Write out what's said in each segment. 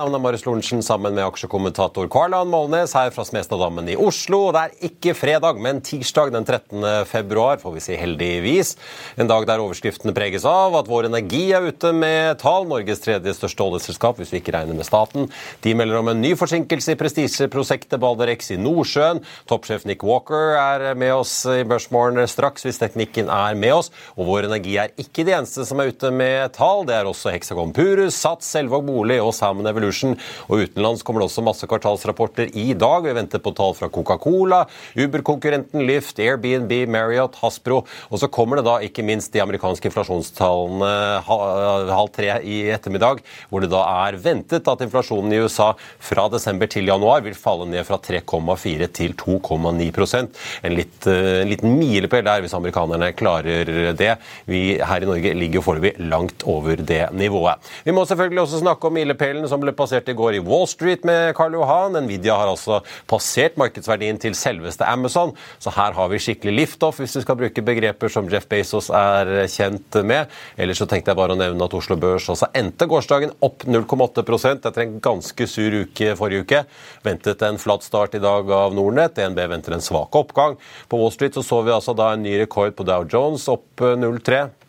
Navnet er Marius Lorentzen sammen med aksjekommentator Karlan Målnes her fra Smestadammen i Oslo. Det er ikke fredag, men tirsdag den 13. februar, får vi si heldigvis. En dag der overskriftene preges av at Vår Energi er ute med tall. Norges tredje største oljeselskap, hvis vi ikke regner med staten. De melder om en ny forsinkelse i prestisjeprosjektet Balder X i Nordsjøen. Toppsjef Nick Walker er med oss i Børsmorgen straks, hvis teknikken er med oss. Og Vår Energi er ikke de eneste som er ute med tall. Det er også Hexagon Purus, Sats, Selvåg Bolig og Sammen Evolution. Og utenlands kommer det også masse kvartalsrapporter i dag. Vi venter på tall fra Coca-Cola, Uber-konkurrenten Lyft, Airbnb, Marriott, Hasbro. Og så kommer det da ikke minst de amerikanske inflasjonstallene halv tre i ettermiddag, hvor det da er ventet at inflasjonen i USA fra desember til januar vil falle ned fra 3,4 til 2,9 En litt, en liten milepæl der hvis amerikanerne klarer det. Vi her i Norge ligger jo foreløpig langt over det nivået. Vi må selvfølgelig også snakke om milepælen som ble passert i går i Wall Street med Karl Johan. Nvidia har altså passert markedsverdien til selveste Amazon, så her har vi skikkelig liftoff, hvis vi skal bruke begreper som Jeff Bezos er kjent med. Ellers så tenkte jeg bare å nevne at Oslo Børs også endte gårsdagen opp 0,8% etter en ganske sur uke forrige uke. Ventet en flat start i dag av Nordnett. DNB venter en svak oppgang. På Wall Street så, så vi altså da en ny rekord på Dow Jones, opp 0,3.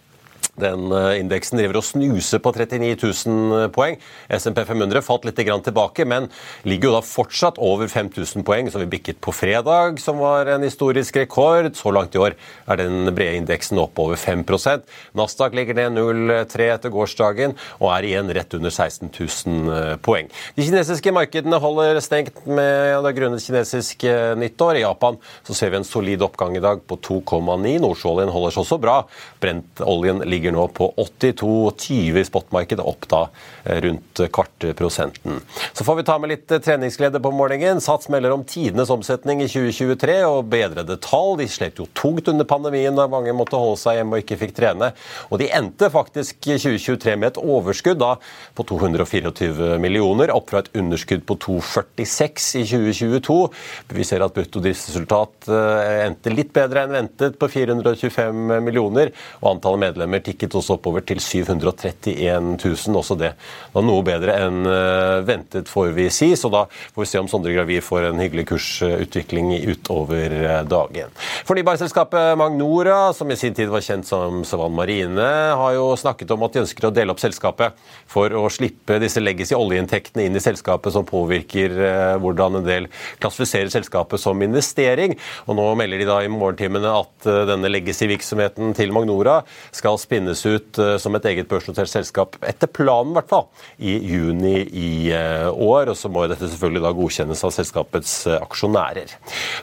Den eh, indeksen driver og snuser på 39 000 poeng. SMP 500 falt litt tilbake, men ligger jo da fortsatt over 5000 poeng, som vi bikket på fredag, som var en historisk rekord. Så langt i år er den brede indeksen opp over 5% Nasdaq ligger ned 0,3 etter gårsdagen og er igjen rett under 16 000 poeng. De kinesiske markedene holder stengt med grunnet kinesisk eh, nyttår. I Japan så ser vi en solid oppgang i dag på 2,9. Nordsjøoljen holder seg også bra. Brentoljen ligger ligger nå på 82,20 i spotmarkedet, opp da rundt rundt kvartprosenten. Så får vi ta med litt eh, treningsglede på morgenen. Sats melder om tidenes omsetning i 2023 og bedrede tall. De slet jo tungt under pandemien da mange måtte holde seg hjemme og ikke fikk trene. Og de endte faktisk 2023 med et overskudd da på 224 millioner, opp fra et underskudd på 246 i 2022. Vi ser at bruttodriftsresultat driftsresultat endte litt bedre enn ventet på 425 millioner, og antallet medlemmer tikket også oppover til 731 000. Også det var noe bedre enn eh, ventet, får vi si. Så da får vi se om Sondre Gravir får en hyggelig kursutvikling utover eh, dagen. Fornybarselskapet Magnora, som i sin tid var kjent som Savan Marine, har jo snakket om at de ønsker å dele opp selskapet for å slippe disse legacy oljeinntektene inn i selskapet, som påvirker eh, hvordan en del klassifiserer selskapet som investering. Og nå melder de da i morgentimene at denne legacy-virksomheten til Magnora skal spinnes ut eh, som et eget børsnotert selskap, etter planen i hvert fall, i juni i eh, år. Og så må dette selvfølgelig da godkjennes av selskapets eh, aksjonærer.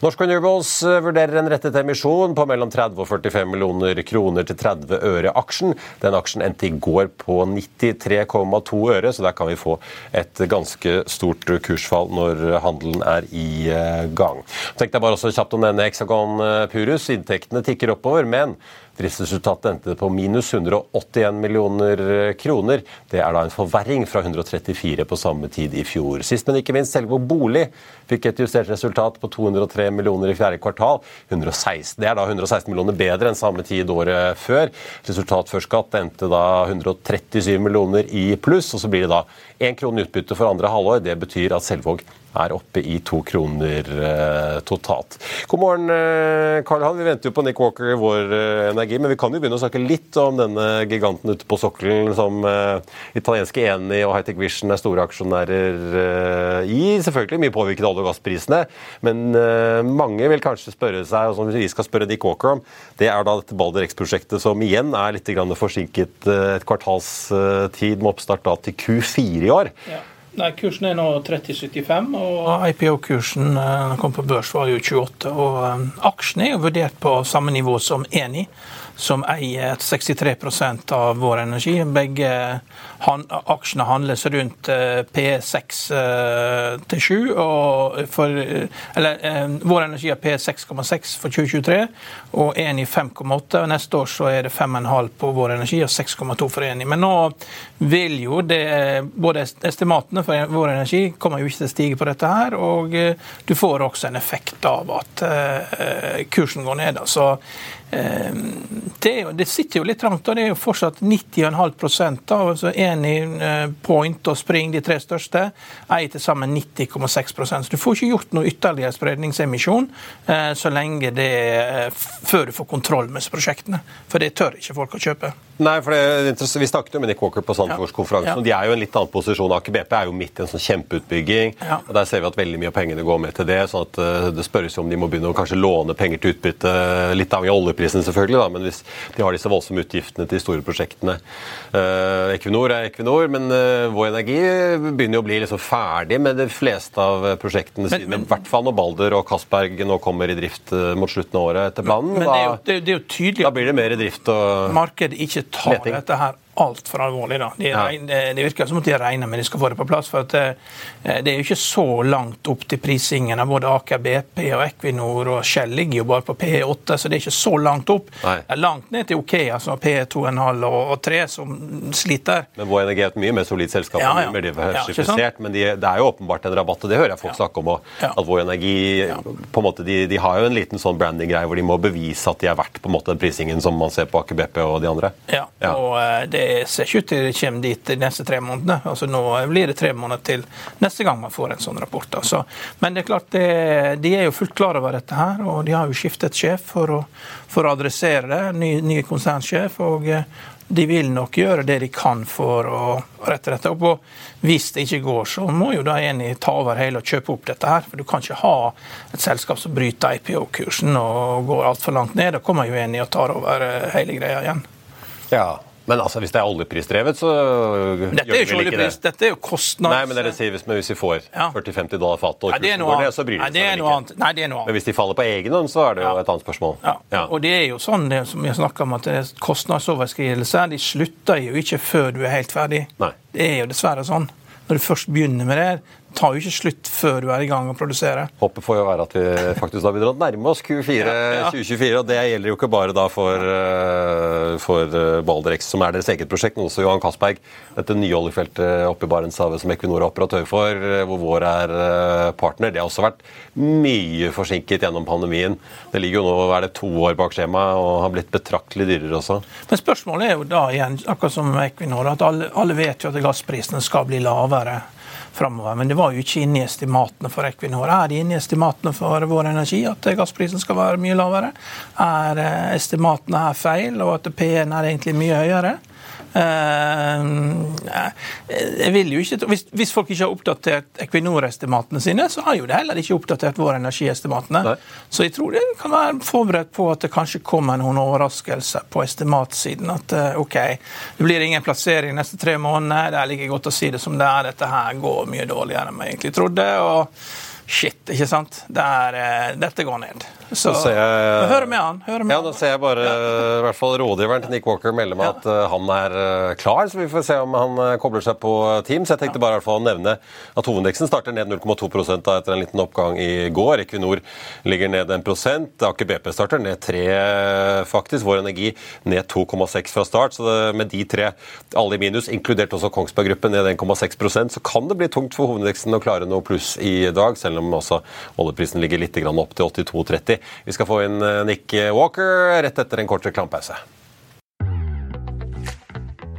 Norsk Renewables vurderer en rettet emisjon på mellom 30 og 45 millioner kroner til 30 øre aksjen. Den aksjen endte i går på 93,2 øre, så der kan vi få et ganske stort kursfall når handelen er i gang. Tenk deg bare også kjapt om denne Hexagon Purus. Inntektene tikker oppover, men Driftsresultatet endte på minus 181 millioner kroner. Det er da en forverring fra 134 på samme tid i fjor. Sist, men ikke minst, Selvo Bolig fikk et justert resultat på 203 millioner i fjerde kvartal. 116, det er da 116 millioner bedre enn samme tid året før. Resultat før skatt endte da 137 millioner i pluss, og så blir det da én krone utbytte for andre halvår. Det betyr at Selvåg er oppe i to kroner eh, totalt. God morgen, eh, Karl Han. Vi venter jo på Nick Walker i vår eh, energi, men vi kan jo begynne å snakke litt om denne giganten ute på sokkelen som eh, italienske Eni og Hightech Vision er store aksjonærer eh, i. Selvfølgelig mye påvirket olje- og gassprisene, men eh, mange vil kanskje spørre seg, og som vi skal spørre Nick Walker om, det er da dette Balder X-prosjektet som igjen er litt forsinket et kvartals tid med oppstart da til Q4 i år. Ja. Nei, Kursen er nå 30,75. og IPO-kursen eh, kom på børs var jo 28, og eh, aksjen er jo vurdert på samme nivå som Eni, som eier 63% av vår energi. Begge han, aksjene handles rundt eh, P6 eh, til 7, og for, eh, eller vår energi er P6,6 for 2023, og Eni 5,8. og Neste år så er det 5,5 på vår energi og 6,2 for Eni. Men nå vil jo det både estimatene for vår energi kommer jo ikke til å stige på dette her, og du får også en effekt av at kursen går ned. Så eh, det, er det sitter jo litt trangt, og det er jo fortsatt 90,5% da, altså Én i Point og Spring, de tre største, eier til sammen 90,6 Så du får ikke gjort noe ytterligere spredningsemisjon eh, så lenge det eh, før du får kontroll med prosjektene. For det tør ikke folk å kjøpe. Nei, for det. Vi snakket jo med Nick Walker på Sandefjordskonferansen, Ja. og de er jo i en litt annen posisjon. Aker BP er jo midt i en sånn kjempeutbygging. Ja. og Der ser vi at veldig mye av pengene går med til det. sånn at eh, Det spørres jo om de må begynne å kanskje låne penger til utbytte, litt avhengig av oljeprisen selvfølgelig, da, men hvis de har disse voldsomme utgiftene til de store prosjektene. Eh, Equinor er Equinor, men eh, Vår Energi begynner jo å bli liksom ferdig med de fleste av prosjektene sine. Men, I hvert fall når Balder og Castberg nå kommer i drift eh, mot slutten av året etter planen. Men det da, det, er jo- det er jo tydelig da blir det mer drift og markedet ikke Leting. dette her altfor alvorlig. da. De, Ja. det, det virker som at de regner med de skal få det på plass. for at det, det er jo ikke så langt opp til prisingen av både Aker BP og Equinor og Shell ligger jo bare på P8, så det er ikke så langt opp. Nei. Det er langt ned til Okea, altså P2,5 og, og 3, som sliter. Men Vår Energi er et mye mer solid selskap, Ja, ja. diversifisert, men de, det er jo åpenbart en rabatt, og det hører jeg folk snakke om Og. At Vår Energi på en måte, de, de har jo en liten sånn branding-greie hvor de må bevise at de er verdt på en måte den prisingen som man ser på Aker BP og de andre. Ja, Ja. og eh, det ser ikke ut til det kommer dit de neste tre månedene. Altså Nå blir det tre måneder til neste gang man får en sånn rapport. Altså. Men det er klart, det, de er jo fullt klar over dette her, og de har jo skiftet sjef for å, for å adressere det. Ny, ny konsernsjef. og eh, de vil nok gjøre det de kan for å rette dette opp. Og hvis det ikke går, så må jo da Eni ta over hele og kjøpe opp dette her. For du kan ikke ha et selskap som bryter IPO-kursen og går altfor langt ned. Da kommer jo Eni og tar over eh, hele greia igjen. Ja. Men altså, hvis det er oljeprisdrevet, så Dette er jo ikke oljepris, dette er jo kostnads... Nei, men det er sier hvis, hvis vi får Ja. 40-50 dollar fatet, og det kursen går ned, så bryr de seg vel ikke. Nei, det er noe annet. Men hvis de faller på egen hånd, så er det jo et annet spørsmål. Ja. Ja. Og det er jo sånn det som vi snakket om, at det er kostnadsoverskridelser de slutter jo ikke før du er helt ferdig. Nei. Det er jo dessverre sånn. Når du først begynner med det, tar jo ikke slutt før du er i gang å produsere. Håpet får jo være at vi faktisk da begynner å nærme oss Q4 Ja. 2024. Og det gjelder jo ikke bare da for, eh, for Balderex, som er deres eget prosjekt, men også Johan Castberg. Dette nye oljefeltet oppe i Barentshavet som Equinor er operatør for, eh, hvor vår er eh, partner. Det har også vært mye forsinket gjennom pandemien. Det ligger jo nå er det to år bak skjemaet og har blitt betraktelig dyrere også. Men spørsmålet er jo da igjen, akkurat som Equinor, at alle, alle vet jo at gassprisene skal bli lavere framover. Men det var jo ikke inne i estimatene for Equinor. Er det inne i estimatene for Vår Energi at gassprisen skal være mye lavere? Er eh, estimatene her feil, og at P1 er egentlig mye høyere? Eh, jeg vil jo ikke, hvis, folk ikke har oppdatert Equinor-estimatene sine, så har jo det heller ikke oppdatert våre Energi-estimatene. Nei. Så jeg tror det kan være forberedt på at det kanskje kommer noen overraskelser på estimatsiden. At eh, OK, det blir ingen plassering neste tre måneder. Det er like godt å si det som det er. Dette her går mye dårligere enn vi egentlig trodde. og Shit, ikke sant. Der, eh, dette går ned. Så Så jeg- hør med han. Hør med Ja, Nå ser jeg bare i hvert fall rådgiveren til Nick Walker melde meg at eh, han er eh, klar, så vi får se om han eh, kobler seg på Teams. Jeg tenkte bare i hvert fall å nevne at hovedindeksen starter ned 0,2 da etter en liten oppgang i går. Equinor ligger ned 1 Aker BP starter ned 3 faktisk. Vår Energi ned 2,6 fra start. Så det, med de tre, alle i minus, inkludert også Kongsberg Gruppen ned 1,6% så kan det bli tungt for hovedindeksen å klare noe pluss i dag, selv om også oljeprisen ligger litt opp til 82,30. Vi skal få inn eh, Nick Walker rett etter en kort reklamepause.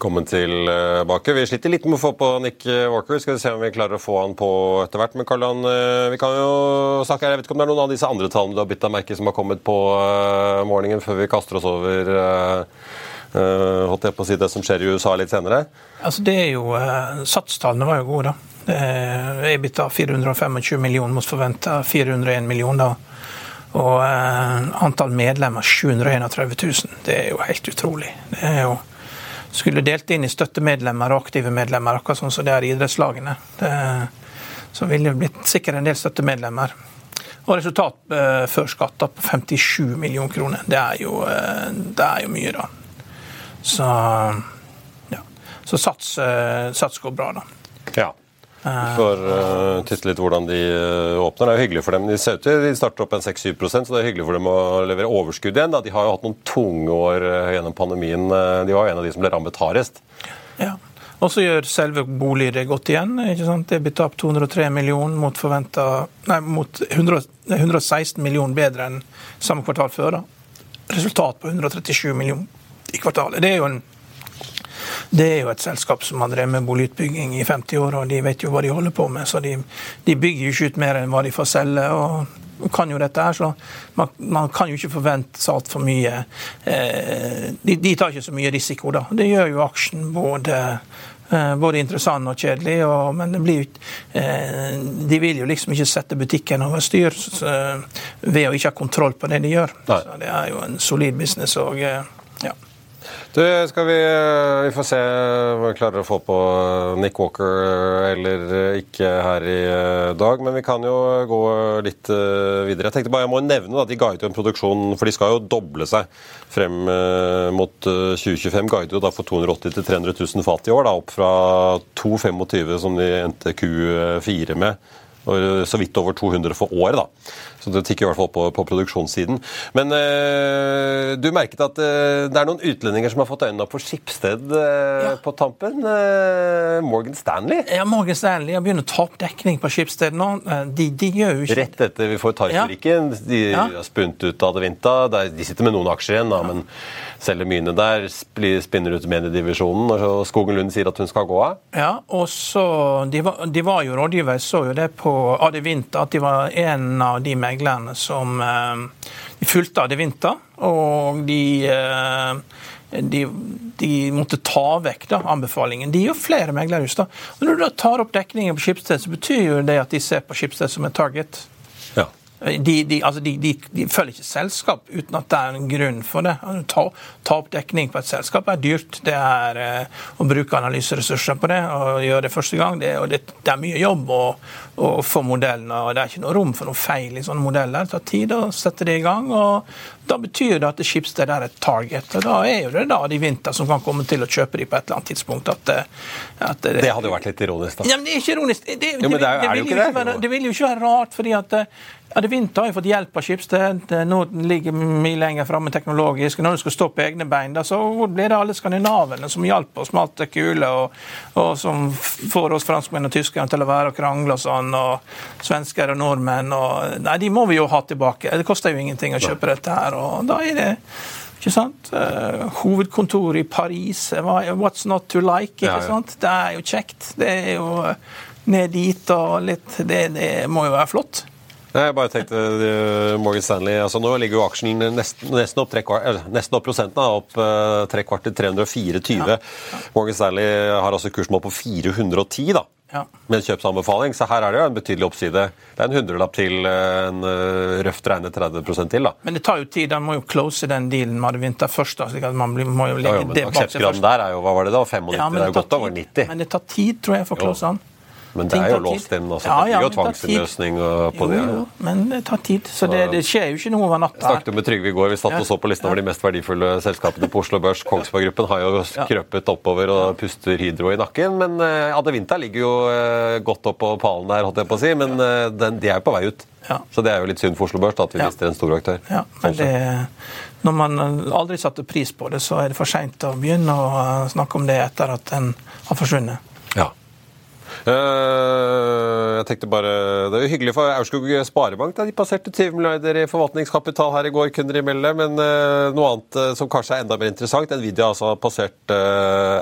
Velkommen tilbake. Vi sliter litt med å få på Nick Walker. Skal vi se om vi klarer å få han på etter hvert. Men Karl-Han, vi kan jo snakke her. Jeg vet ikke om det er noen av disse andre tallene du har bytta merke som har kommet på uh, morgenen før vi kaster oss over uh, holdt jeg på å si det som skjer i USA litt senere? Altså det er jo, Satstallene var jo gode, da. EBITA 425 millioner mot forventa 401 millioner. Og uh, antall medlemmer 731 000. Det er jo helt utrolig. Det er jo skulle delt inn i støttemedlemmer og aktive medlemmer, akkurat sånn som det er i idrettslagene. Det, så ville det blitt sikkert en del støttemedlemmer. Og resultat eh, før skatt på 57 millioner kroner. Det er jo, eh, det er jo mye, da. Så ja. Så sats, eh, sats går bra, da. Ja. Vi å uh, titte litt hvordan de uh, åpner. Det er jo hyggelig for dem. De ser ut til de starter opp en 6-7 så det er hyggelig for dem å levere overskudd igjen. Da. De har jo hatt noen tunge år uh, gjennom pandemien. de var jo en av de som ble rammet hardest. Ja. Og så gjør selve bolig det godt igjen. ikke sant? Det blir tapt 203 millioner mot Nei, mot 100, 116 millioner bedre enn samme kvartal før. da. Resultat på 137 millioner i kvartalet. Det er jo en det er jo et selskap som har drevet med boligutbygging i 50 år, og de vet jo hva de holder på med. Så de, de bygger jo ikke ut mer enn hva de får selge. og kan jo dette her, så man, man kan jo ikke forvente seg altfor mye. Eh, de, de, tar ikke så mye risiko, da. Det gjør jo aksjen både, eh, både interessant og kjedelig. Og, men det blir, eh, de vil jo liksom ikke sette butikken over styr så, ved å ikke ha kontroll på det de gjør. Nei. Så Det er jo en solid business. og ja. Du, skal vi, vi får se om vi klarer å få på Nick Walker eller ikke her i dag. Men vi kan jo gå litt videre. Jeg tenkte bare jeg må nevne at de ga ut en produksjon, for de skal jo doble seg frem mot 2025. Guider jo da for 280 000-300 000 fat i år, da, opp fra 225 som de endte Q4 med. Og så vidt over 200 for året, da. Så det tikker i hvert fall på, på produksjonssiden. Men øh, du merket at øh, det er noen utlendinger som har fått øynene opp for Skipsted øh, Ja. på tampen. Morgan Stanley. Ja, Morgan Stanley har begynt å ta opp dekning på Skipsted nå. Eh, De, de gjør jo ikke Rett etter vi får. De Ja. har spunnet ut Adevinta. vinter. De sitter med noen aksjer igjen, da, men selger myene der. Spinner ut mediedivisjonen. Og Skogen Lund sier at hun skal gå av. Ja, og så, de, var, de var jo rådgiver, så jo det på vinter, at de var en av de meglerne som eh, de fulgte vinter, Og de, eh, de, de måtte ta vekk da, anbefalingen. De er jo flere meglerhus. da. Og Når du da tar opp dekningen på Skipsted, så betyr jo det at de ser på Skipsted som et target. De, de, altså de, de, følger ikke selskap uten at det er en grunn for det. Altså, Ta, ta opp dekning på et selskap er dyrt. Det er eh, å bruke analyseressurser på det og gjøre det første gang. Det, og det, det er mye jobb å, å få modellene. og det er ikke noe rom for noe feil i sånne modeller. Det tar tid å sette det i gang. og Da betyr det at Skipsted er et target. og Da er jo det da de vinter som kan komme til å kjøpe de på et eller annet tidspunkt. At, det- at det, Det hadde jo vært litt ironisk, da. ja, men Det er ikke ironisk. Det, det, Jo, men det er- er det vil jo ikke det? være, det vil jo ikke være rart, fordi at ja, det Vinter har jo fått hjelp av Skipsted. Det- Nå ligger mye lenger framme teknologisk. Når du skal stå på egne bein, da, så hvor blir det alle skandinavene som hjalp oss med alt det kule, og, og som får oss franskmenn og tyskere til å være og krangle og sånn, og svensker og nordmenn og Nei, de må vi jo ha tilbake. Det koster jo ingenting å kjøpe dette her, og da er det ikke sant? Uh, hovedkontor i Paris. What's not to like? ikke Ja, ja. sant? Det er jo kjekt. Det er jo eh, ned dit og litt Det, det må jo være flott. Nei, jeg bare tenkte uh, Morgan Stanley altså Nå ligger jo aksjen nesten, nesten opp, tre kvart, nesten opp prosenten, da, opp uh, tre kvart til 324. Ja. Ja. Morgan Stanley har altså kursmål på 410 da, ja. med en kjøpsanbefaling, så her er det jo en betydelig oppside. Det er en hundrelapp til en uh, røft regnet 30 til. da. Men det tar jo tid. Han må jo close den dealen med Vinter først. da, slik at man må jo legge ja, ja, men det bak seg først. der er jo, hva var det da, 95? Ja, det, det er jo godt over 90. Men det tar tid, tror jeg, for å close han. Men det er jo låst inn. Altså, ja, ja, det blir jo tvangsinnløsning på det. Jo, men det tar tid. Så det, det skjer jo ikke noe over natta. Jeg snakket med Trygve i går. Vi satt og så på listen over de mest verdifulle selskapene på Oslo Børs. Kongsberg Gruppen har jo krøpet oppover og puster Hydro i nakken. Men uh, Adevinta ligger jo uh, godt opp på pallen der, holdt jeg på å si. Men uh, den, de er jo på vei ut. Ja. Så det er jo litt synd for Oslo Børs da, at vi mister en stor aktør. Ja, men det, når man aldri satte pris på det, så er det for seint å begynne å snakke om det etter at den har forsvunnet. Ja. Uh, jeg tenkte bare, Det er jo hyggelig for Aurskog Sparebank. De passerte 20 milliarder i forvaltningskapital her i går, kunne de melde. Men uh, noe annet uh, som kanskje er enda mer interessant. Nvidia altså har passert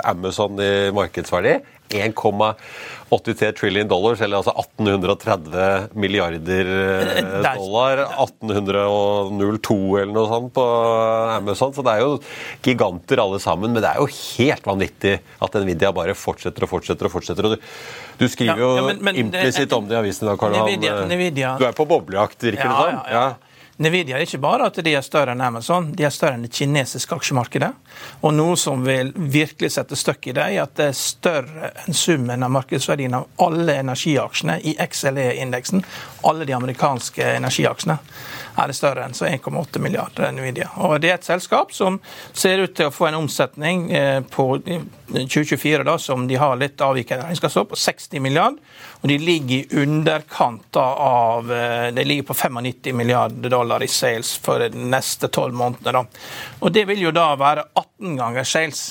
Amazon i markedsverdi. 1,83 trillion dollars, eller altså 1830 milliarder dollar. 1802 eller noe sånt på Amazon. Så det er jo giganter alle sammen. Men det er jo helt vanvittig at Nvidia bare fortsetter og fortsetter og fortsetter. Og du, du skriver jo ja, ja, implisitt om det i avisen i dag, Karl Johan. Du er på boblejakt, virker det som? Ja, ja. Nvidia er ikke bare at de er større enn Amazon, de er større enn det kinesiske aksjemarkedet. Og noe som vil virkelig sette støkk i det, er at det er større enn summen av markedsverdien av alle energiaksjene i XLE-indeksen. Alle de amerikanske energiaksjene er det større enn så 1,8 milliarder Nvidia. Og Det er et selskap som ser ut til å få en omsetning eh, på 2024 da, som de har litt avvikende regnskapsår, på 60 milliarder. Og de ligger i underkant av eh, De ligger på 95 milliarder dollar i sales for de neste tolv månedene. Da. Og det vil jo da være 18 ganger sales.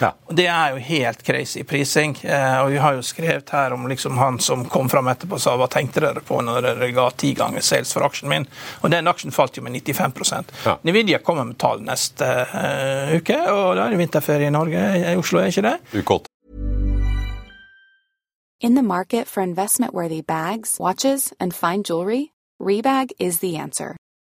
Ja. Og Det er jo helt crazy prising. Eh, og Vi har jo skrevet her om liksom han som kom fram etterpå og sa hva tenkte dere på når dere ga ti ganger sales for aksjen min. Og Den aksjen falt jo med 95 ja. Nvidia kommer med tall neste uh, uke, og da er det vinterferie i Norge, i Oslo, er ikke det? Uke In the market for investment-worthy bags, watches, and fine jewelry, Rebag is the answer.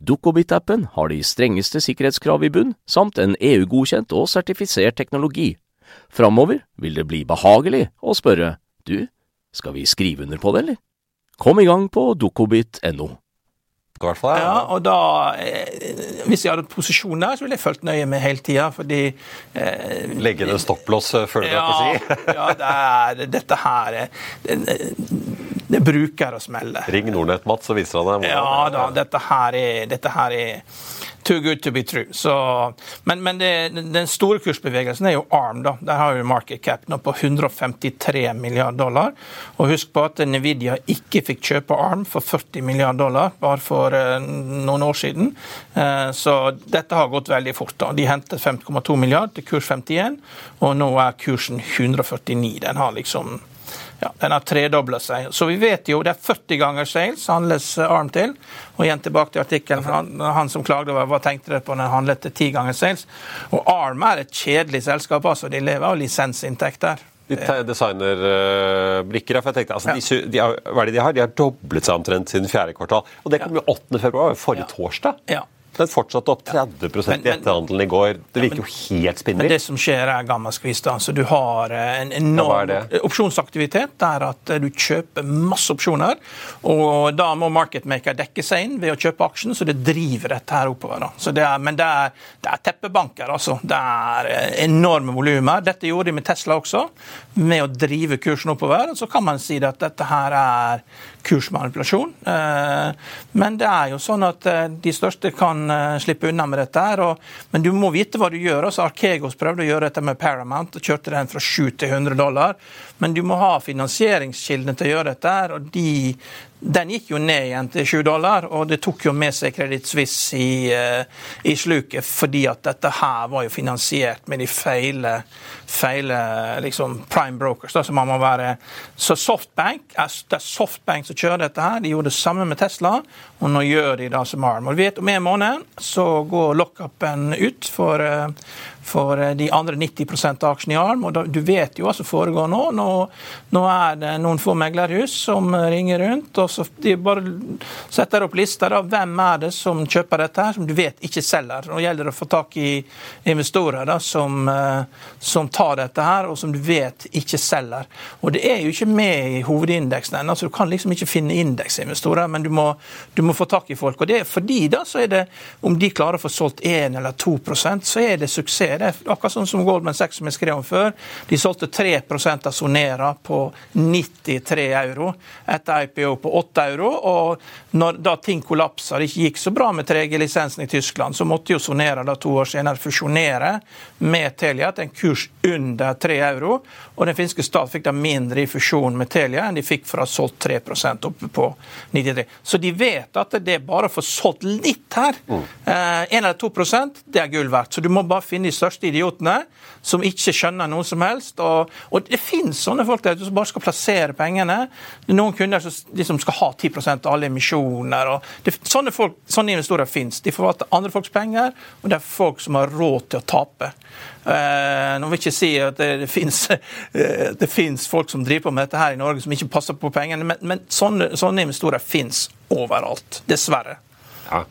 Dukkobit-appen har de strengeste sikkerhetskrav i bunn, samt en EU-godkjent og sertifisert teknologi. Framover vil det bli behagelig å spørre du, skal vi skrive under på det, eller? Kom i gang på dukkobit.no. Ja, og da, eh, Hvis jeg hadde posisjon der, så ville jeg fulgt nøye med hele tida. Fordi eh, Legge det stopplås, eh, føler du ja, på å si? ja, det er, dette her det, det bruker å smelle. Ring Nordnett, Mats, så viser han deg. Ja da, dette her er, dette her er Too good to be true. Så, men, men det, den store kursbevegelsen er jo ARM. da. Der har vi market cap nå på 153 milliarder dollar. Og husk på at Nvidia ikke fikk kjøpe ARM for 40 milliarder dollar bare for uh, noen år siden. Uh, så dette har gått veldig fort. da. De hentet 5,2 milliarder til kurs 51, og nå er kursen 149. Den har liksom Ja, Den har tredobla seg. Så vi vet jo det er 40 ganger sales handles eh, ARM til. Og igjen tilbake til artikkelen. Han, han, som klagde over hva tenkte dere på når han handlet til 10 ganger sales. Og ARM er et kjedelig selskap. altså De lever av lisensinntekter. De designerbrikker, for jeg tenkte, altså, de, de, hva er det de har? De har doblet seg omtrent siden fjerde kvartal. Og det kom jo 8. februar, forrige ja. torsdag. Ja. Den fortsatte opp 30 men, i etterhandelen i går. Det virker jo helt spinnvilt. Men det som skjer, er gammelskvis. Altså, du har eh, en enorm ja, opsjonsaktivitet der at eh, du kjøper masse opsjoner. Og da må marketmaker dekke seg inn ved å kjøpe aksjen, så det driver dette her oppover. Det er, men det er, det er, teppebanker, altså. Det er eh, enorme volumer. Dette gjorde de med Tesla også, med å drive kursen oppover. Så kan man si at dette her er kursmanipulasjon. Men det er jo sånn at de største kan Eh, slippe unna med dette. her, Men du må vite hva du gjør. altså Arkegos prøvde å gjøre dette med Paramount og kjørte den fra 7 til 100 dollar. Men du må ha finansieringskildene til å gjøre dette. her, og de, den gikk jo ned igjen til 7 dollar, og det tok jo med seg Credit Suisse i, uh, i, sluket, fordi at dette her var jo finansiert med de feile, feile liksom prime brokers. Da, så man må være Så Softbank det er Softbank som kjører dette her. De gjorde det samme med Tesla, og nå gjør de det som ARM. Og vi vet om en måned så går lockupen ut for uh, for eh, de andre 90 av aksjene i ARM. og Du vet jo hva som foregår nå. nå. nå. er det noen få meglerhus som ringer rundt. og så De bare setter opp lister av hvem er det som kjøper dette, her, som du vet ikke selger. Nå gjelder det å få tak i investorer da, som, eh, som, tar dette her, og som du vet ikke selger. Og Det er jo ikke med i hovedindeksen ennå, så du kan liksom ikke finne indeksinvestorer, men du må, du må, få tak i folk. og det er Fordi da så er det, om de klarer å få solgt 1 eller 2% så er det suksess det er akkurat sånn som Goldman Sachs som jeg skrev om før. De solgte 3 av Sonera på 93 euro etter IPO på 8 euro. Og når da ting kollapsa, det ikke gikk så bra med 3G-lisensen i Tyskland, så måtte jo Sonera da to år senere fusjonere med Telia til en kurs under 3 euro. Og den finske stat fikk da mindre i fusjon med Telia enn de fikk for å ha solgt 3% oppe på 93. Så de vet at det er bare å få solgt litt her. Mm. Eh, 1 eller 2% det er gull verdt. Så du må bare finne største idiotene som ikke skjønner noe som helst. Og, og det finnes sånne folk der som bare skal plassere pengene. Noen kunder som liksom skal ha 10% av alle emisjoner. og det, sånne, folk, sånne investorer fins. De forvalter andre folks penger, og det er folk som har råd til å tape. Uh, nå vil jeg ikke si at det, det, finnes, uh, det finnes folk som driver på med dette her i Norge som ikke passer på pengene, men, men sånne, sånne investorer fins overalt. Dessverre. Ja.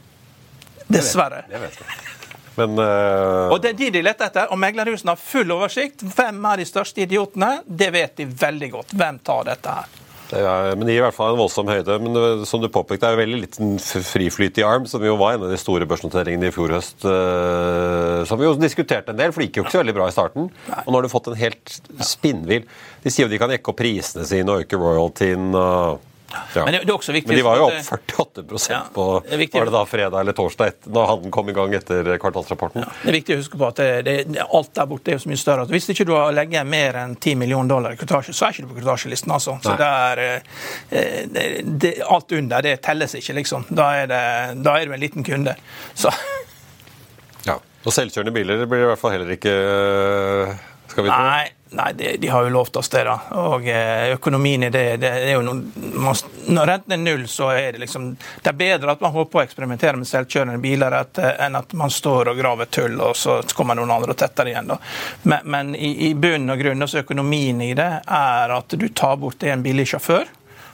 Dessverre. Det vet, det vet men, uh... Og Det er de de leter etter. Og meglerhusene har full oversikt. Hvem er de største idiotene? Det vet de veldig godt. Hvem tar dette her? Er, men Det gir i hvert fall en voldsom høyde. Men det, som du påpekte, er jo veldig liten friflyt i ARM, som jo var en av de store børsnoteringene i fjor høst. Uh, som vi jo diskuterte en del, for det gikk jo ikke så veldig bra i starten. Nei. Og nå har du fått en helt spinnvill De sier jo de kan jekke opp prisene sine og øke royaltyen. og ja. Men, det, det, viktig, Men de var jo opp 48 ja, på var det da fredag eller torsdag etter, da handelen kom i gang etter kvartalsrapporten. Ja, det er viktig å huske på at det, alt der borte er jo så mye større. Hvis ikke du legger mer enn 10 millioner dollar i kvartasje, så er ikke du på kvartasjelisten. Altså. Så der, eh, alt under det telles ikke, liksom. Da er, da er du en liten kunde. Så. Ja. Og selvkjørende biler blir i hvert fall heller ikke skal vi tro? Nei, nei de, de, har jo lovt oss det, da. Og eh, økonomien i det, det er jo noe, Når renten er null, så er det liksom Det er bedre at man håper på å eksperimentere med selvkjørende biler at, enn at man står og graver tull, og så kommer noen andre og tetter igjen. da. Men, men i, i bunn og grunn, altså økonomien i det, er at du tar bort en billig sjåfør,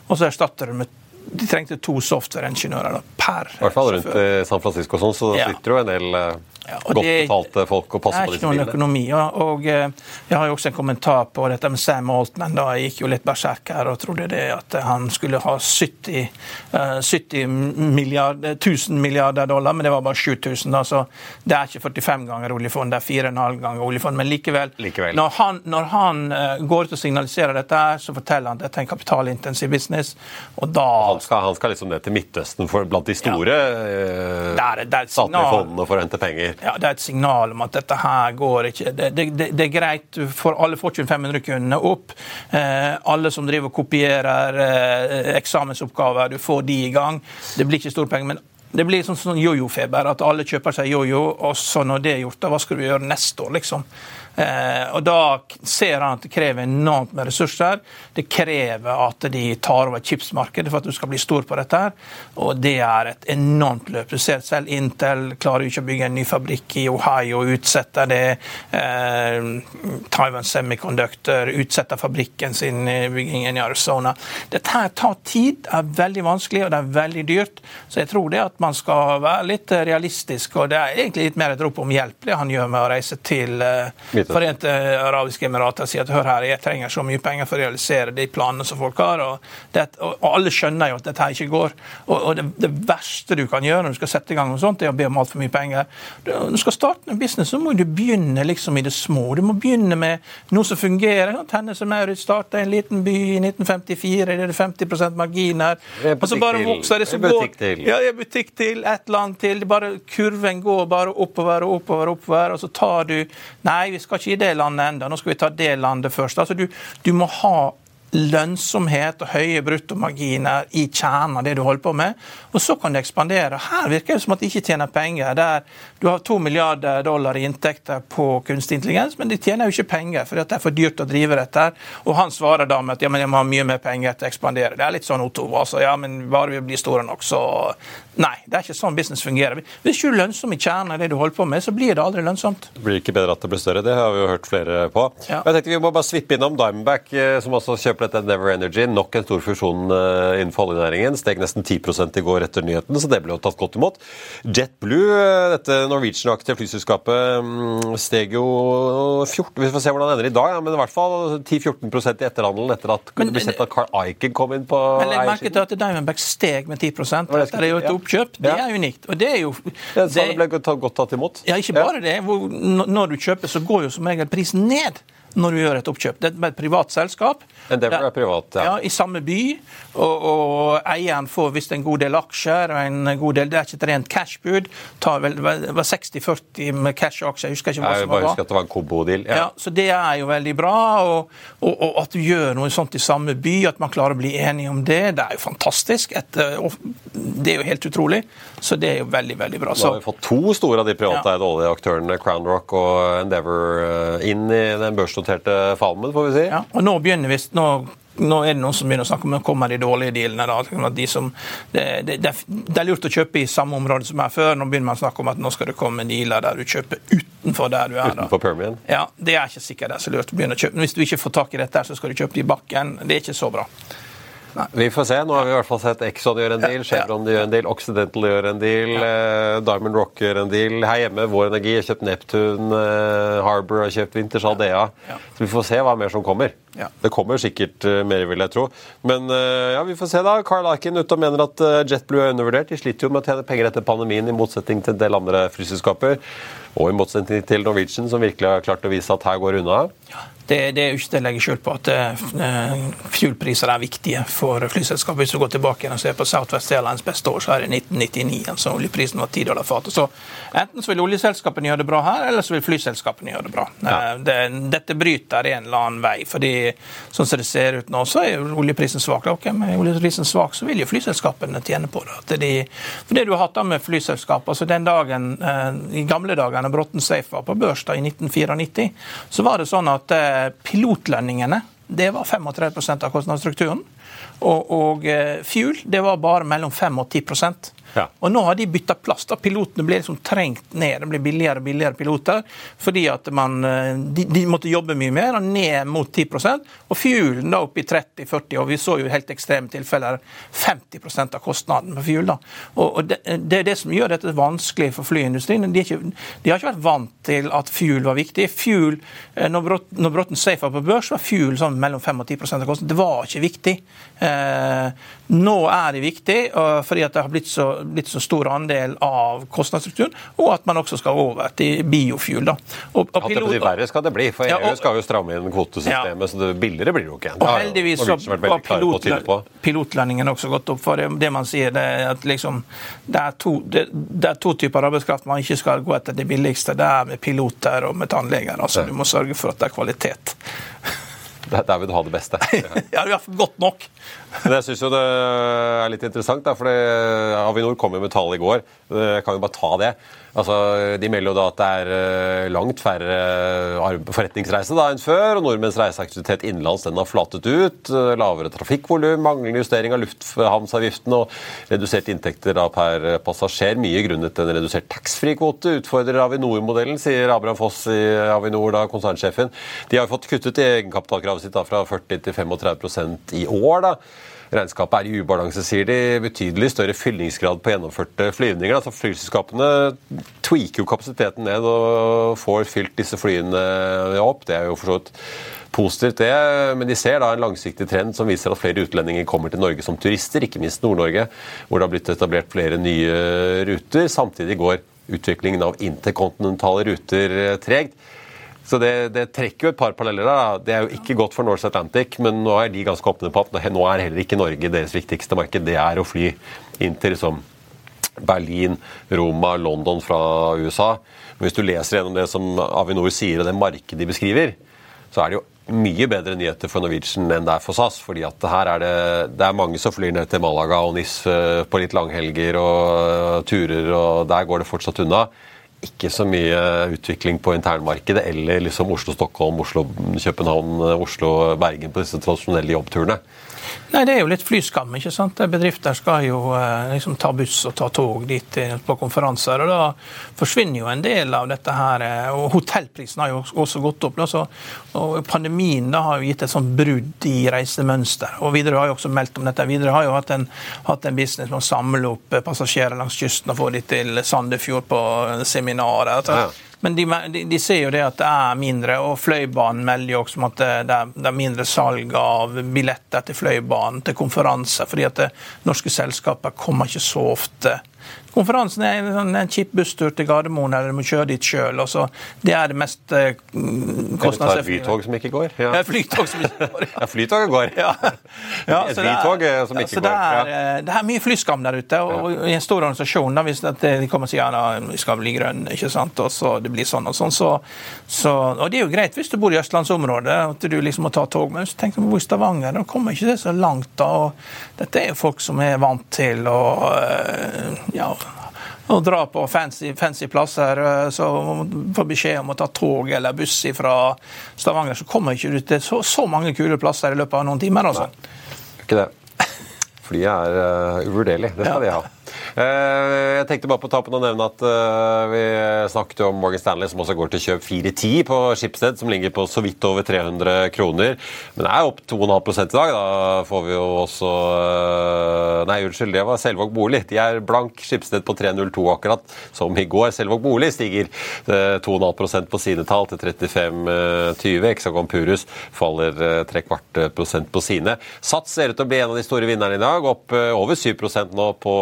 og så erstatter du med de trengte to softwareingeniører per I hvert fall rundt i San Francisco sånn, så ja. sitter jo en del eh, ja, godt betalte folk og passer på disse bilene. Det er ikke noen økonomi. Og, og, eh, Jeg har jo også en kommentar på dette med Sam Altman. da Jeg gikk jo litt berserk her og trodde det at han skulle ha 70, uh, 70 milliarder, 1000 milliarder dollar, men det var bare 7000. Da, så det er ikke 45 ganger oljefond, det er 4,5 ganger oljefond. Men likevel, likevel. når han, når han går ut og signaliserer dette, så forteller han at dette er en kapitalintensiv business. og da... Han skal, han skal liksom ned til Midtøsten for, blant de store ja. uh, statlige fondene for å hente penger? Ja, Det er et signal om at dette her går ikke. Det, det, det, det er greit for alle Fortune 500-kundene opp. Eh, alle som driver og kopierer eh, eksamensoppgaver, du får de i gang. Det blir ikke store penger. men det blir sånn, sånn jojo-feber, at alle kjøper seg jojo, og så når det er gjort, da hva skal du gjøre neste år, liksom? Eh, og Da ser han at det krever enormt med ressurser. Det krever at de tar over chipsmarkedet for at du skal bli stor på dette. her, Og det er et enormt løp. Du ser selv Intel klarer ikke å bygge en ny fabrikk i Ohio, utsetter det. Eh, Taiwan Semiconductor utsetter fabrikken sin byggingen i Arizona. Dette her tar tid, er veldig vanskelig og det er veldig dyrt. Så jeg tror det at man skal være litt realistisk. Og det er egentlig litt mer et rop om hjelp, det han gjør med å reise til eh, Forente arabiske emirater sier at hør her, jeg trenger så mye penger for å realisere de planene som folk har. Og, det, og alle skjønner jo at dette her ikke går. Og, og det, det, verste du kan gjøre når du skal sette i gang noe sånt, er å be om altfor mye penger. Når du skal starte en business, så må du begynne liksom i det små. Du må begynne med noe som fungerer. Hennes og Maurits starta en liten by i 1954, det er 50 marginer. Og så bare vokser det, så går ja, butikk til, et land til. Det bare, kurven går bare oppover og oppover, oppover, og så tar du Nei, vi skal ikke i det landet enda, nå skal vi ta det landet først. Altså, du, du må ha lønnsomhet og høye bruttomarginer i kjernen av det du holder på med. Og så kan det ekspandere. Her virker det som at de ikke tjener penger. Der du har to milliarder dollar i inntekter på kunstig intelligens, men de tjener jo ikke penger fordi det er for dyrt å drive dette. Og han svarer da med at ja, men jeg må ha mye mer penger til å ekspandere. Det er litt sånn Otto. altså, ja, men bare vi blir store nok, så Nei, det er ikke sånn business fungerer. Hvis du er lønnsom i kjernen av det du holder på med, så blir det aldri lønnsomt. Det blir ikke bedre at det blir større, det har vi jo hørt flere på. Ja. Jeg tenkte Vi må bare svippe innom Diamondback, eh, som også kjøper dette Never Energy. Nok en stor fusjon eh, innenfor oljenæringen. Steg nesten 10% i går etter nyheten, så det ble jo tatt godt imot. JetBlue, eh, dette Norwegian-aktige flyselskapet, mm, steg jo 14 Vi får se hvordan det ender i dag, men i hvert fall 10-14% i etterhandelen etter at men, det ble sett at Carl Icon kom inn på Men legg merke til at Diamondback steg med 10% Dette er jo et oppkjøp. Det er unikt. Og det er jo Det, det ble godt tatt imot. Ja, ikke bare det. Når du kjøper, så går jo som regel prisen ned når du gjør et oppkjøp. Det er et privat selskap. Endeavor er privat, ja. ja. I samme by. Og, og eieren får visst en god del aksjer. og en god del, Det er ikke et rent cashbud. Det var 60-40 med cash-aksjer. Jeg husker ikke hva som var. Jeg husker at det var en Kobo-deal. Ja. ja. så Det er jo veldig bra. Og, og, og, at du gjør noe sånt i samme by, at man klarer å bli enige om det, det er jo fantastisk. Et, det er jo helt utrolig. Så det er jo veldig, veldig bra. Så, Nå har vi fått to store av de privateide ja. oljeaktørene, Crown Rock og Endeavor, eh, inn i den børsnoterte falmen, får vi si. Ja, og nå begynner vi nå nå er det noen som begynner å snakke om at kommer de dårlige dealene. Da. De som, det, det, det, er lurt å kjøpe i samme område som her før. Nå begynner man å snakke om at nå skal det komme dealer der du kjøper utenfor der du er. Utenfor Permian? Ja, Det er ikke sikkert det er så lurt å begynne å kjøpe. Hvis du ikke får tak i dette, så skal du kjøpe det i bakken. Det er ikke så bra. Nei. Vi får se. Nå har vi i hvert fall sett Exxon gjøre en deal, Chevron gjør en deal, Occidental gjør en deal, ja. Diamond Rock gjør en deal. Her hjemme, Vår Energi har kjøpt Neptune, eh, Harbour har kjøpt Winters Aldea. Så vi får se hva mer som kommer. Det kommer sikkert uh, mer, vil jeg tro. Men uh, ja, vi får se, da. Carl Arkin ute og mener at uh, JetBlue er undervurdert. De sliter jo med å tjene penger etter pandemien, i motsetning til en del andre flyselskaper. Og i motsetning til Norwegian, som virkelig har klart å vise at her går unna. Ja. Det, det, er jo ikke til å legge skjul på at uh, fuelpriser er viktige for flyselskapet. Hvis du går tilbake og ser på Southwest Airlines beste år, så er det 1999. altså Oljeprisen var 10 dollar fatet. Så enten så vil oljeselskapene gjøre det bra her, eller så vil flyselskapene gjøre det bra. Ja. Det, dette bryter en eller annen vei. fordi sånn som det ser ut nå, så er oljeprisen svak. Okay, men er oljeprisen svak, så vil jo flyselskapene tjene på det. De, for det du har hatt med flyselskap, altså den dagen, uh, I gamle dager, da Bråten Safe var på børs da, i 1994, så var det sånn at pilotlønningene det var 35% av kostnadsstrukturen. Og, og eh, fuel det var bare mellom 5 og 10 Og nå har de bytta plass. da Pilotene blir liksom trengt ned. Det blir billigere og billigere piloter fordi at man, eh, de, de måtte jobbe mye mer, og ned mot 10 Og fuelen da opp i 30-40 og vi så jo helt ekstreme tilfeller 50% av kostnaden på fuel. da Og, og det, det, er det som gjør dette vanskelig for flyindustrien. De, ikke, de, har ikke vært vant til at fuel var viktig. Fuel, eh, Når, Brott, når Bråten Safe var på børs, var fuel sånn mellom 5 og 10 av kostnaden. Det var ikke viktig. Eh, nå er det viktig fordi at det har blitt så blitt så stor andel av kostnadsstrukturen, og at man også skal over til biofuel. Da. Og, og pilot, det verre skal det bli, for EU ja, og, skal jo stramme inn kvotesystemet, ja. så det billigere blir det jo ikke. Og heldigvis så har pilot, pilotlønningen også gått opp. for det, det man sier, det er at liksom, det, er to, det, det er to typer arbeidskraft man ikke skal gå etter det billigste. Det er med piloter og med tannleger. altså Du må sørge for at det er kvalitet. Der vil du ha det beste. ja, det er godt nok. Men jeg syns jo det er litt interessant, da, for Avinor kom jo med tall i går. Jeg kan jo bare ta det. Altså, de melder jo da at det er eh, langt færre eh, forretningsreiser da enn før. og Nordmenns reiseaktivitet innenlands den har flatet ut. Eh, lavere trafikkvolum, manglende justering av lufthavnsavgiften og reduserte inntekter da per passasjer. Mye grunnet en redusert taxfree-kvote. Utfordrer Avinor-modellen, sier Abraham Foss i Avinor, da, konsernsjefen. De har fått kuttet egenkapitalkravet sitt da, fra 40 til 35% i år. da. Regnskapet er i ubalanse, sier de. Betydelig større fyllingsgrad på gjennomførte flyvninger. Altså Flyselskapene tweaker jo kapasiteten ned og får fylt disse flyene opp. Det er jo for så vidt positivt, det. Men de ser da en langsiktig trend som viser at flere utlendinger kommer til Norge som turister, ikke minst Nord-Norge, hvor det har blitt etablert flere nye ruter. Samtidig går utviklingen av interkontinentale ruter tregt. Så det, det, trekker jo et par paralleller. da. Det er jo ikke godt for North Atlantic, men nå er de ganske åpne på at nå er heller ikke Norge deres viktigste marked. Det er å fly inn til liksom Berlin, Roma, London fra USA. Men hvis du leser gjennom det som Avinor sier og det markedet de beskriver, så er det jo mye bedre nyheter for Norwegian enn det er for SAS. fordi at her er det, det er mange som flyr ned til Malaga og NIS eh, på litt langhelger og turer, og der går det fortsatt unna ikke så mye utvikling på internmarkedet eller liksom Oslo-Stockholm, Oslo-København, Oslo-Bergen på disse tradisjonelle jobbturene. Nei, Det er jo litt flyskam. ikke sant? Bedrifter skal jo eh, liksom ta buss og ta tog dit på konferanser. og Da forsvinner jo en del av dette her. Eh, og Hotellprisen har jo også gått opp. Da, og Pandemien da har jo gitt et sånt brudd i reisemønster. og Widerøe har jo også meldt om dette. Widerøe har jo hatt en, hatt en business med å samle opp passasjerer langs kysten og få dem til Sandefjord på seminarer. Altså, ja. Men de, de, ser jo det at det er mindre, og Fløibanen melder jo også om at det, er, det er, mindre salg av billetter til Fløibanen, til konferanser, fordi at det, norske selskaper kommer ikke så ofte Konferansen er en, sånn, en kjip busstur til Gardermoen, eller du må kjøre dit sjøl. Det er det mest eh, kostnadseffektive. Eller ta flytog som ikke går. Ja, ja flytog som ikke går. Ja, flytoget går. Ja. Ja, et flytog eh, som ikke går. Det er, eh, det er, mye flyskam der ute. og I en stor organisasjon, da, hvis de kommer og sier at vi skal bli grønne, ikke sant? og så det blir sånn og sånn, så, så, Og det er jo greit hvis du bor i østlandsområdet, at du liksom må ta tog, men hvis du tenker på Stavanger, da kommer ikke det så langt. da, og Dette er jo folk som er vant til å ja, å dra på fancy, fancy plasser, eh, så får beskjed om å ta tog eller buss fra Stavanger, så kommer ikke du til så, så, mange kule plasser i løpet av noen timer. altså. Ikke det. Flyet er uh, uvurderlig. Det skal ja. de ha. Eh, jeg tenkte bare på tapen å nevne at eh, vi snakket om Morgan Stanley, som også går til kjøp 410 på Schibsted, som ligger på så vidt over 300 kroner. Men det er opp 2,5 i dag. Da får vi jo også eh, Nei, unnskyld, det var Selvåg Bolig. De er blank Schibsted på 302 akkurat, som i går. Selvåg Bolig stiger 2,5% på sine tall til 35,20. Hexagon Purus faller tre kvart prosent på sine. Sats ser ut til å bli en av de store vinnerne i dag, opp over 7% nå på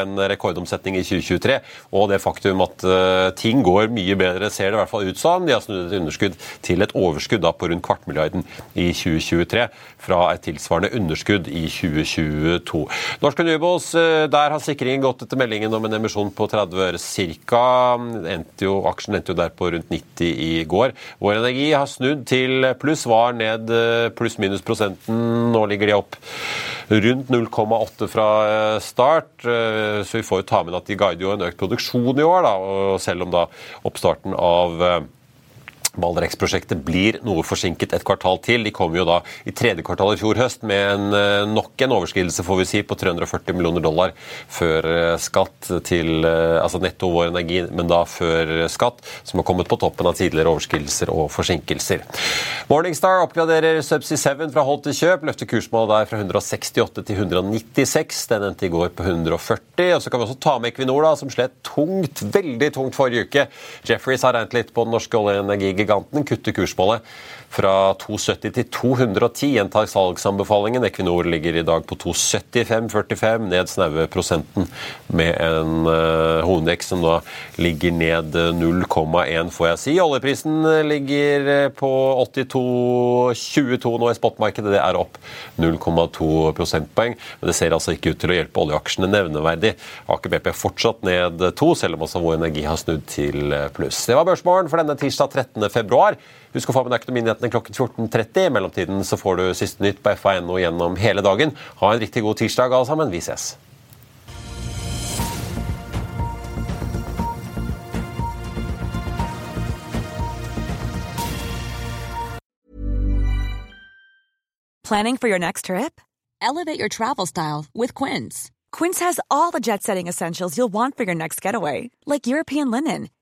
en rekordomsetning i 2023. Og det faktum at uh, ting går mye bedre, ser det i hvert fall ut som. De har snudd et underskudd til et overskudd da, på rundt kvartmilliarden i 2023, fra et tilsvarende underskudd i 2022. Norske Nubos, der har sikringen gått etter meldingen om en emisjon på 30 øre ca. Aksjen endte jo der på rundt 90 i går. Vår Energi har snudd til pluss, var ned eh, pluss-minus prosenten. Nå ligger de opp rundt 0,8 fra start. Eh, så vi får jo ta med at de guider jo en økt produksjon i år, da, og selv om da oppstarten av eh, Balder X-prosjektet blir noe forsinket et kvartal til. De kom jo da i tredje kvartal i fjor høst med en, eh, nok en overskridelse får vi si, på 340 millioner dollar før eh, skatt til eh, altså netto vår energi, men da før skatt, som har kommet på toppen av tidligere overskridelser og forsinkelser. Morningstar oppgraderer Subsea 7 fra hold til kjøp, løfter kursmålet der fra 168 til 196. Den endte i går på 140. Og så kan vi også ta med Equinor, da, som slet tungt, veldig tungt forrige uke. Jefferies har regnet litt på den norske olje- giganten kutter kursmålet fra 270 til 210 gjentar salgsanbefalingen. Equinor ligger i dag på 275,45, ned snaue prosenten med en uh, hovedindeks som da ligger ned 0,1, får jeg si. Oljeprisen ligger eh, på 82,22 nå i spotmarkedet. Det er opp 0,2 prosentpoeng. Men det ser altså ikke ut til å hjelpe oljeaksjene nevneverdig. Aker BP fortsatt ned 2, selv om også Vår Energi har snudd til pluss. Det var børsmålen for denne tirsdag 13. februar. Husk å få med Økonominyhetene klokken 14.30. I mellomtiden så får du siste nytt på FA.no gjennom hele dagen. Ha en riktig god tirsdag, alle sammen. Vi ses. Planning for your next trip? Elevate your travel style with Quince. Quince has all the jet setting essentials you'll want for your next getaway, like European linen,